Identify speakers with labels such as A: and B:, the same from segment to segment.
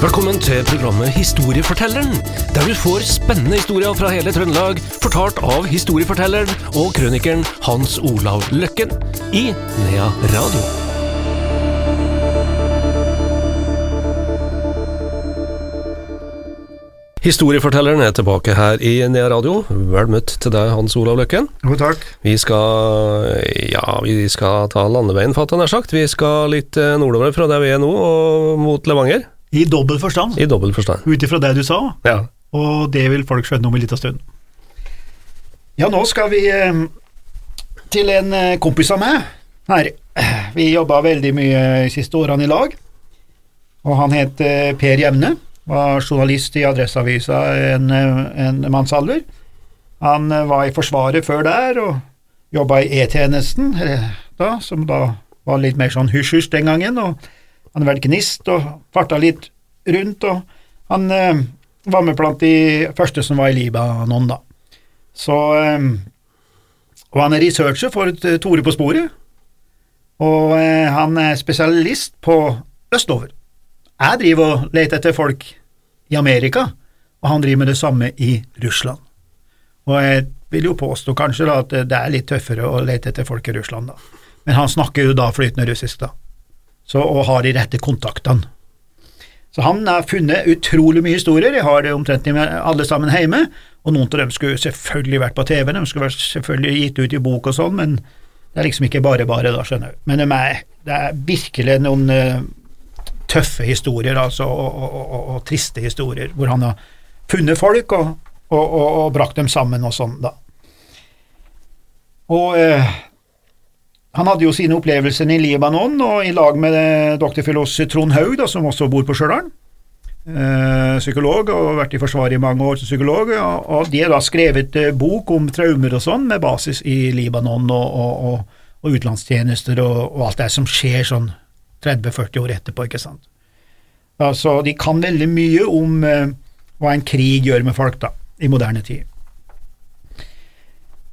A: Velkommen til programmet Historiefortelleren, der du får spennende historier fra hele Trøndelag, fortalt av historiefortelleren og krønikeren Hans Olav Løkken i Nea Radio. Historiefortelleren er tilbake her i Nea Radio. Vel møtt til deg, Hans Olav Løkken.
B: Jo, takk.
A: Vi skal ja, vi skal ta landeveien, fatt jeg nær sagt. Vi skal litt eh, nordover fra der vi er nå, og mot Levanger.
B: I dobbel forstand,
A: I dobbel forstand.
B: ut ifra det du sa,
A: Ja.
B: og det vil folk skjønne om en liten stund. Ja, nå skal vi eh, til en eh, kompis av meg her. Vi jobba veldig mye de siste årene i lag, og han het eh, Per Jevne, var journalist i Adresseavisa en, en mannsalder. Han var i Forsvaret før der, og jobba i E-tjenesten, som da var litt mer sånn hysj-hysj den gangen, og han har vært gnist og farta litt rundt, og han eh, var med blant de første som var i Libanon, da. Så eh, Og han er researcher for eh, Tore på sporet, og eh, han er spesialist på østover. Jeg driver og leter etter folk i Amerika, og han driver med det samme i Russland. Og jeg vil jo påstå kanskje da at det er litt tøffere å lete etter folk i Russland, da. Men han snakker jo da flytende russisk, da så, og har de rette kontaktene. Så han har funnet utrolig mye historier, jeg har det omtrent alle sammen hjemme, og noen av dem skulle selvfølgelig vært på TV, de skulle selvfølgelig gitt ut i bok og sånn, men det er liksom ikke bare bare, da, skjønner du. Men de er, det er virkelig noen uh, tøffe historier, altså, og, og, og, og, triste historier, hvor han har funnet folk og brakt dem sammen og sånn, da. Og uh, han hadde jo sine opplevelser i Libanon, og i lag med dr. Filos Trond Haug, da, som også bor på Stjørdal, eh, psykolog, og vært i Forsvaret i mange år som psykolog, og, og de har da skrevet eh, bok om traumer og sånn, med basis i Libanon og, og, og utenlandstjenester og, alt det som skjer sånn 30–40 år etterpå, ikke sant. Altså, de kan veldig mye om eh, hva en krig gjør med folk, da, i moderne tid.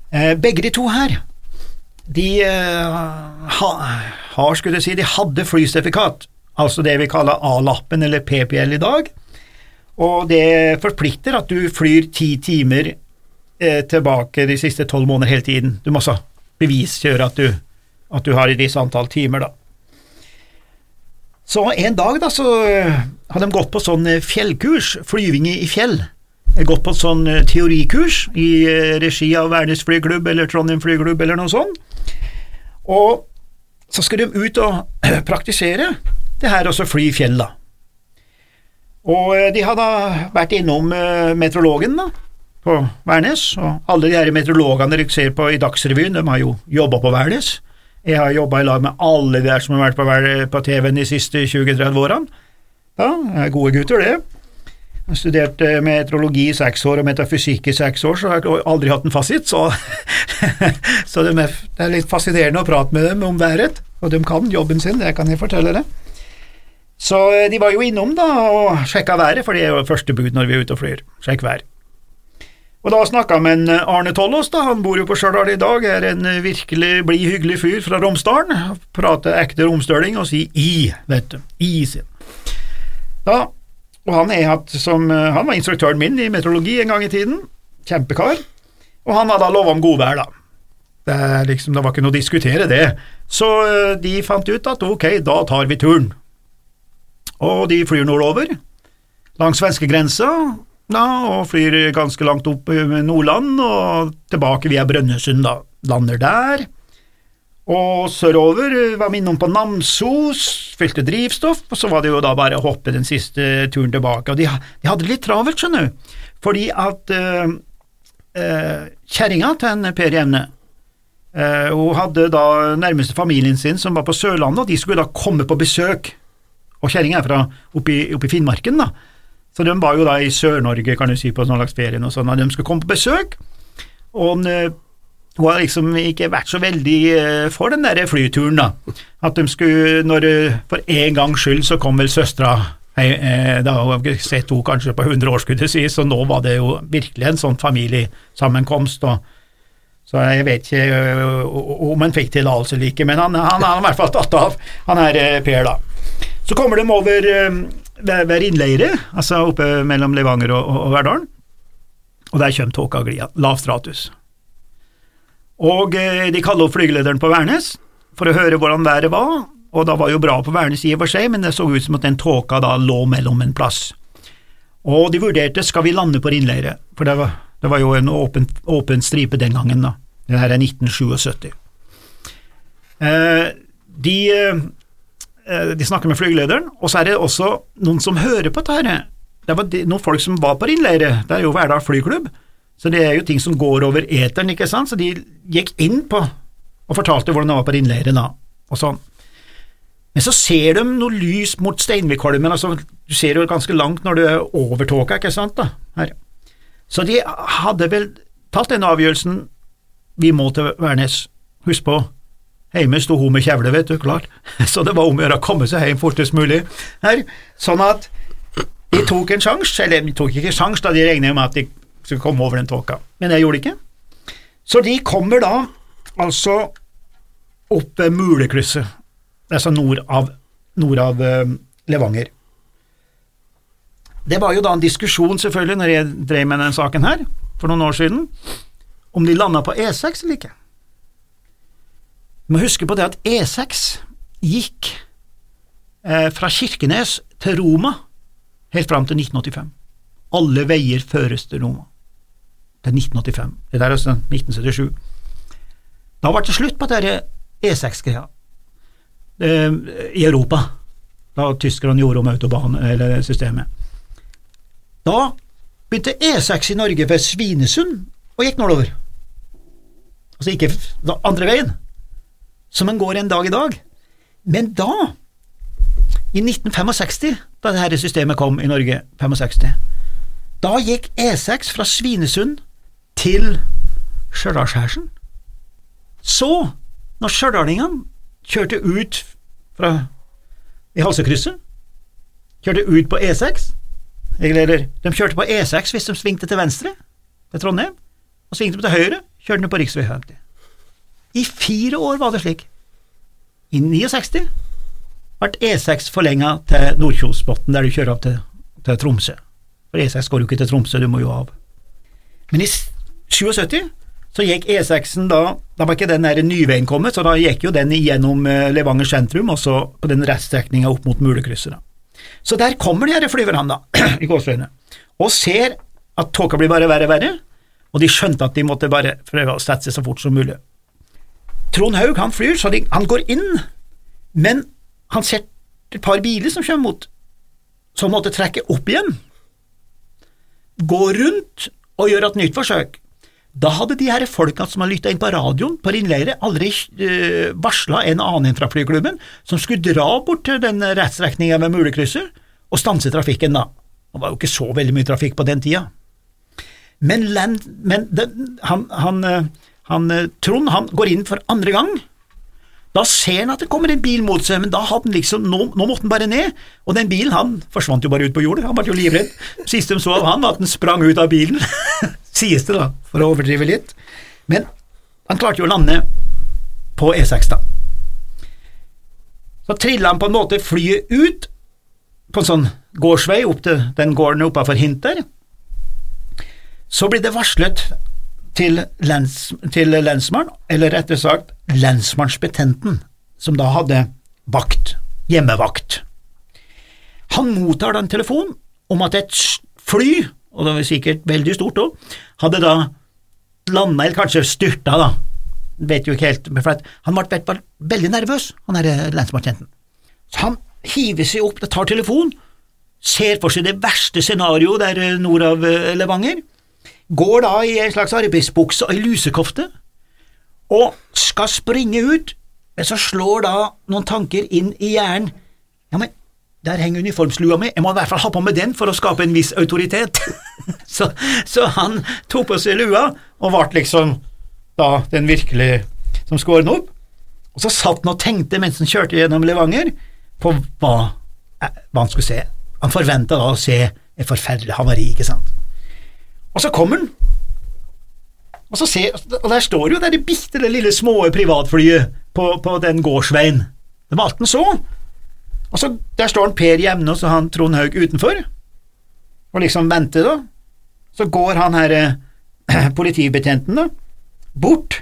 B: Eh, begge de to her de uh, ha, har, skulle si, de hadde flysertifikat, altså det vi kaller A-lappen eller PPL i dag, og det forplikter at du flyr ti timer eh, tilbake de siste tolv måneder hele tiden. Du må altså beviskjøre at du, at du har et visst antall timer, da. Så en dag da, så uh, hadde de gått på sånn fjellkurs, flyving i fjell. Gått på sånn teorikurs i regi av Værnes flyklubb eller Trondheim flyklubb eller noe sånt. Og så skal de ut og praktisere det her, og så fly i fjell, da. Og eh, de hadde vært innom eh, meteorologen da, på Værnes, og alle de her meteorologene dere ser på i Dagsrevyen, de har jo jobba på Værnes. Jeg har jobba i lag med alle de der som har vært på, TV-en de siste 20-30 årene. Ja, er gode gutter, det. Jeg har studert eh, meteorologi i seks år og metafysikk i seks år, så jeg har aldri hatt en fasit, så, så det er litt fascinerende å prate med dem om været, og de kan jobben sin, det kan jeg fortelle deg. Så eh, de var jo innom da og sjekka været, for det er jo første bud når vi er ute og flyr, sjekk vær. Og da snakka jeg med eh, Arne Tollås, da, han bor jo på Stjørdal i dag, er en virkelig blid, hyggelig fyr fra Romsdalen, prater ekte romstøling og sier i, vet du, i sin. Da og han, som, eh, han, var instruktøren min i meteorologi en gang i tiden, kjempekar, og han hadde lova om godvær, da. Det, liksom, det var ikke noe å diskutere det. Så eh, de fant ut at ok, da tar vi turen. Og de flyr nordover, langs svenskegrensa, da, og flyr ganske langt opp i Nordland og tilbake via Brønnøysund, da. Lander der og sørover var vi innom på Namsos, fylte drivstoff, og så var det jo da bare å hoppe den siste turen tilbake. Og de, de hadde det litt travelt, skjønner du, fordi at eh, eh, kjerringa til en Per Jevne eh, hun hadde da nærmeste familien sin som var på Sørlandet, og de skulle da komme på besøk. Og kjerringa er fra oppe i Finnmarken, da. Så de var jo da i Sør-Norge, kan du si, på sånn slags ferie og sånn, og de skulle komme på besøk. Og hun har liksom ikke vært så veldig uh, for den der flyturen, da. At de skulle, når For en gangs skyld så kom vel søstera eh, Da har vi sett henne kanskje på 100 år, skulle det si, så nå var det jo virkelig en sånn familiesammenkomst. og så jeg vet ikke om han fikk tillatelse eller ikke, men han, er i hvert fall tatt av, han er uh, Per, da. Så kommer de over ved, innleire altså oppe mellom Levanger og, og Verdalen, og der kommer tåka glia, lav stratus. Og eh, de kaller opp flygelederen på Værnes for å høre hvordan været var, og da var jo bra på Værnes i og for seg, men det så ut som at den tåka da lå mellom en plass. Og de vurderte skal vi lande på Rinnleire, for det var, det var jo en åpen, åpen, stripe den gangen, da. Det her er 1977. Eh, de, eh, de snakker med flygelederen, og så er det også noen som hører på dette. her. Det var de, noen folk som var på Rinnleire, det er jo Verdal flyklubb, så det er jo ting som går over eteren, ikke sant, så de gikk inn på og fortalte hvordan det var på Rindleire da, og sånn. Men så ser de noe lys mot Steinvikholmen, altså du ser jo ganske langt når du er over tåka, ikke sant, da, her. Så de hadde vel tatt den avgjørelsen, vi må til Værnes, husk på, hjemme sto hun med kjevle, vet du, klart, så det var om å gjøre å komme seg hjem fortest mulig her, sånn at de tok en sjanse, eller de tok ikke sjanse da de regnet med at de skulle komme over den tåka, men jeg gjorde det ikke. Så de kommer da altså opp ved Mulekrysset, altså nord av, nord av uh, Levanger. Det var jo da en diskusjon, selvfølgelig, når jeg drev med denne saken her, for noen år siden, om de landa på E6 eller ikke. Du må huske på det at E6 gikk eh, fra Kirkenes til Roma helt fram til 1985. Alle veier føres til Roma. Til 1985. Det der er altså 1977. Da ble det slutt på dette E6-greia eh, i Europa, da tyskerne gjorde om autobahn, eller systemet. Da begynte E6 i Norge ved Svinesund og gikk nordover. Altså ikke andre veien, som en går en dag i dag. Men da, i 1965, da dette systemet kom i Norge, 65, da gikk E6 fra Svinesund til Stjørdalskjærsen. Så, når stjørdalingene kjørte ut fra i Halsekrysset, kjørte ut på E6 eller de kjørte på E6 hvis de svingte til venstre til Trondheim, og svingte de til høyre, kjørte de på rv. 50. I fire år var det slik. I 69 ble E6 forlenga til Nordkjosbotn, der du kjører opp til, til Tromsø. For E6 går jo ikke til Tromsø, du må jo av. Men i 77 så gikk E6-en da Da var ikke den der nyveien kommet, så da gikk jo den gjennom eh, Levanger sentrum, og så på den reststrekninga opp mot Mulekrysset. Så der kommer de her flyverne, da, i gåseøynene, og ser at tåka blir bare verre og verre, og de skjønte at de måtte bare prøve å sette seg så fort som mulig. Trond Haug han flyr, så de, han går inn, men han ser et par biler som kommer mot, så han måtte trekke opp igjen, gå rundt og gjøre et nytt forsøk. Da hadde de her folka som har lytta inn på radioen på Rinnleire, aldri uh, varsla en annen fra flyklubben som skulle dra bort til den rettstrekninga ved Mulekrysset og stanse trafikken da. Det var jo ikke så veldig mye trafikk på den tida. Men, land, men den, han, han, eh, han, eh, Trond han går inn for andre gang. Da ser han at det kommer en bil mot seg, men da hadde han liksom, nå, nå måtte han bare ned, og den bilen han forsvant jo bare ut på jordet, han ble jo livredd. Siste de så av han, var at han sprang ut av bilen, sies det da, for å overdrive litt. Men han klarte jo å lande på E6, da. Så trilla han på en måte flyet ut på en sånn gårdsvei opp til den gården oppafor Hinter. Så blir det varslet til, lens, til lensmannen, eller rettere sagt lensmannsbetjenten, som da hadde vakt, hjemmevakt. Han mottar da en telefon om at et fly, og det var sikkert veldig stort òg, hadde da landa, eller kanskje styrta, da, vet jo ikke helt, for han ble veldig nervøs, han derre lensmannsbetjenten. Så han hiver seg opp, tar telefon, ser for seg det verste scenarioet der eh, nord av eh, Levanger, går da i en slags arbeidsbukse og ei lusekofte, og skal springe ut, men så slår da noen tanker inn i hjernen. Ja, men der henger uniformslua mi, jeg må i hvert fall ha på meg den for å skape en viss autoritet. så, så, han tok på seg lua, og ble liksom da den virkelig som skulle ordne opp. Og så satt han og tenkte mens han kjørte gjennom Levanger, på hva, eh, hva han skulle se. Han forventa da å se et forferdelig havari, ikke sant. Og så kommer han, og, og der står jo det det bitte lille små privatflyet på, på den gårdsveien. Det var alt han så. Og så Der står han Per Jevne og han Trond Haug utenfor, og liksom venter, da. Så går han her eh, politibetjenten da, bort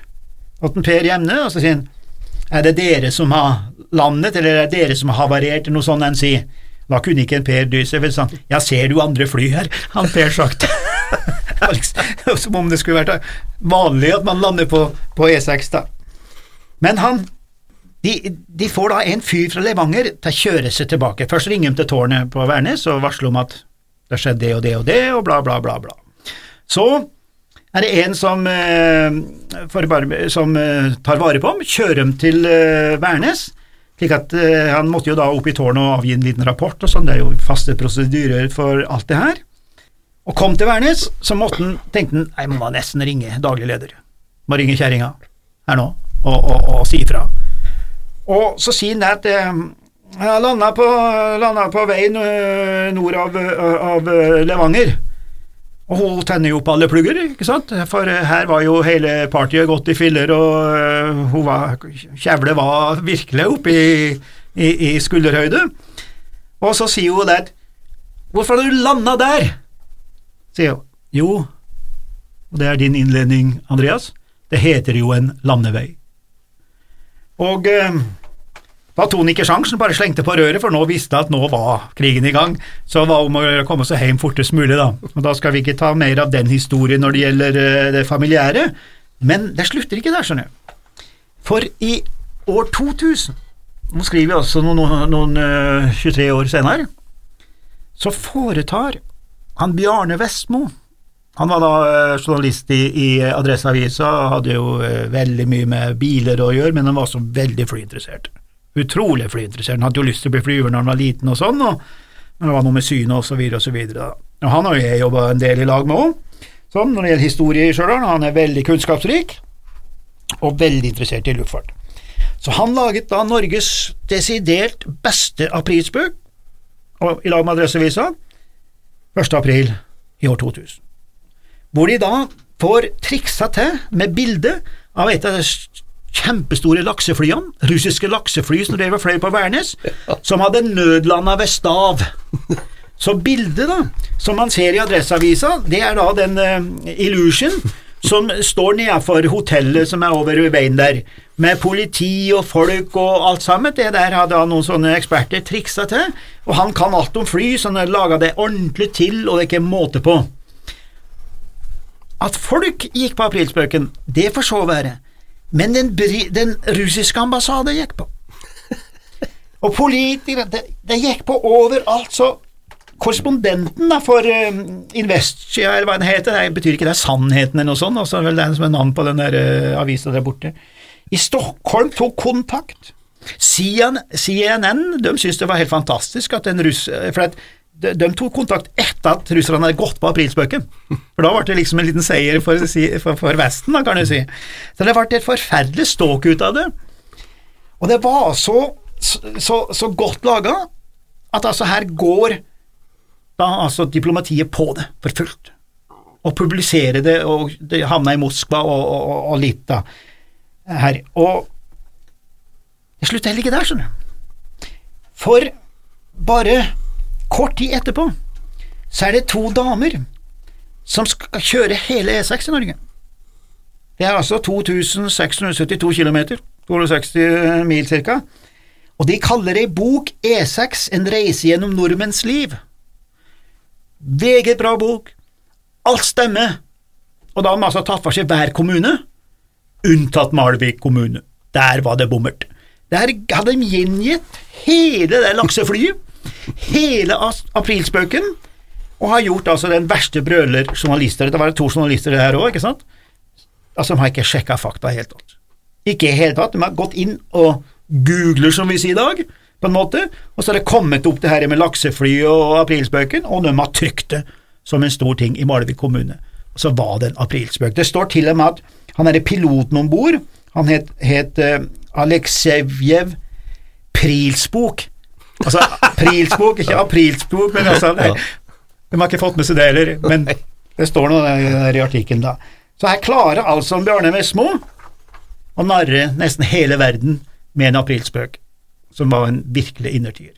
B: til Per Jevne, og så sier han er det dere som har landet, eller er det dere som har havarert, eller noe sånt han sier. Da kunne ikke en Per dy seg, vel sånn, ja, ser du andre fly her, han Per sagt. Liksom, som om det skulle vært vanlig at man lander på, på E6, da. Men han de, de, får da en fyr fra Levanger til å kjøre seg tilbake. Først ringer de til tårnet på Værnes og varsler om at det har skjedd det og det og det, og bla, bla, bla, bla. Så er det en som, eh, som eh, tar vare på ham, kjører dem til eh, Værnes, slik at han måtte jo da opp i tårnet og avgi en liten rapport og sånn, det er jo faste prosedyrer for alt det her. Og kom til Værnes, så måtte han, tenkte han, jeg må nesten ringe daglig leder, må ringe kjerringa her nå og, og, og si ifra. Og så sier han at jeg landa på, landa på veien nord av, av Levanger. Og hun tenner jo på alle plugger, ikke sant, for her var jo hele partiet gått i filler, og hun var, kjevle var virkelig oppe i, i, i, skulderhøyde. Og så sier hun der, hvorfor har du landa der? sier hun. Jo, og det er din innledning, Andreas, det heter jo en landevei. Og uh, da tok han ikke sjansen, bare slengte på røret, for nå visste han at nå var krigen i gang. Så var om å komme seg hjem fortest mulig, da. Og da skal vi ikke ta mer av den historien når det gjelder eh, det familiære, men det slutter ikke der, skjønner du. For i år 2000, nå skriver vi altså noen, noen, noen uh, 23 år senere, så foretar han Bjarne Vestmo han var da uh, journalist i, i Adresseavisa hadde jo veldig mye med biler å gjøre, men han var også veldig flyinteressert utrolig flyinteressert. Han hadde jo lyst til å bli flyver når han var liten og sånn, og, det var noe med synet så videre og. Og han har jeg jobba en del i lag med òg, sånn når det gjelder historie i Stjørdal. Han er veldig kunnskapsrik og veldig interessert i luftfart. Så han laget da Norges desidert beste aprilspøk, i lag med Adresseavisa, 1. april i år 2000, hvor de da får triksa til med bilde av et av de kjempestore lakseflyene, russiske laksefly som drev og fløy på Værnes, som hadde nødlanda ved Stav. Så bildet da, som man ser i Adresseavisa, det er da den uh, Illusion som står nedenfor hotellet som er over veien der, med politi og folk og alt sammen. Det der hadde noen sånne eksperter triksa til, og han kan alt om fly, så han laga det ordentlig til, og det er ikke måte på. At folk gikk på aprilspøken, det får så være, men den, den russiske ambassaden gikk på. Og politikere det, det, gikk på overalt, så korrespondenten da, for uh, Investia, eller hva den heter, det betyr ikke det er Sannheten eller noe sånt, altså vel det er som er navn på den der uh, avisa der borte, i Stockholm tok kontakt. CNN de syntes det var helt fantastisk at en russ... For at de, de, tok kontakt etter at russerne hadde gått på aprilspøken. For da ble det liksom en liten seier for, for, for Vesten, da, kan du si. Så det ble et forferdelig ståk ut av det. Og det var så, så, så godt laga at altså her går da altså diplomatiet på det for fullt. Og publiserer det, og det havna i Moskva og, og, og litt da her. Og det slutter heller ikke der, skjønner du. For bare Kort tid etterpå så er det to damer som skal kjøre hele E6 i Norge. Det er altså 2672 km, 260 mil ca., og de kaller ei bok E6 en reise gjennom nordmenns liv. Veget bra bok, alt stemmer, og da har de altså tatt for seg hver kommune, unntatt Malvik kommune. Der var det bommert. Der hadde de gjengitt hele det lakseflyet hele aprilspøken, og har gjort altså den verste brøler journalister Det var to journalister her òg, ikke sant? Altså, de har ikke sjekka fakta helt tatt. Ikke i hele tatt. De har gått inn og googler, som vi sier i dag, på en måte, og så har det kommet opp det her med laksefly og aprilspøken, og de har trykt det som en stor ting i Malvik kommune. Og så var det en aprilspøk. Det står til og med at han er piloten om bord, han het, het uh, Aleksejjev Prilsbok, Altså aprilsbok, ikke aprilsbok, men altså nei, De har ikke fått med seg det heller, men det står noe der, i artikkelen, da. Så her klarer altså Bjarne Vestmo å narre nesten hele verden med en aprilspøk, som var en virkelig innertier.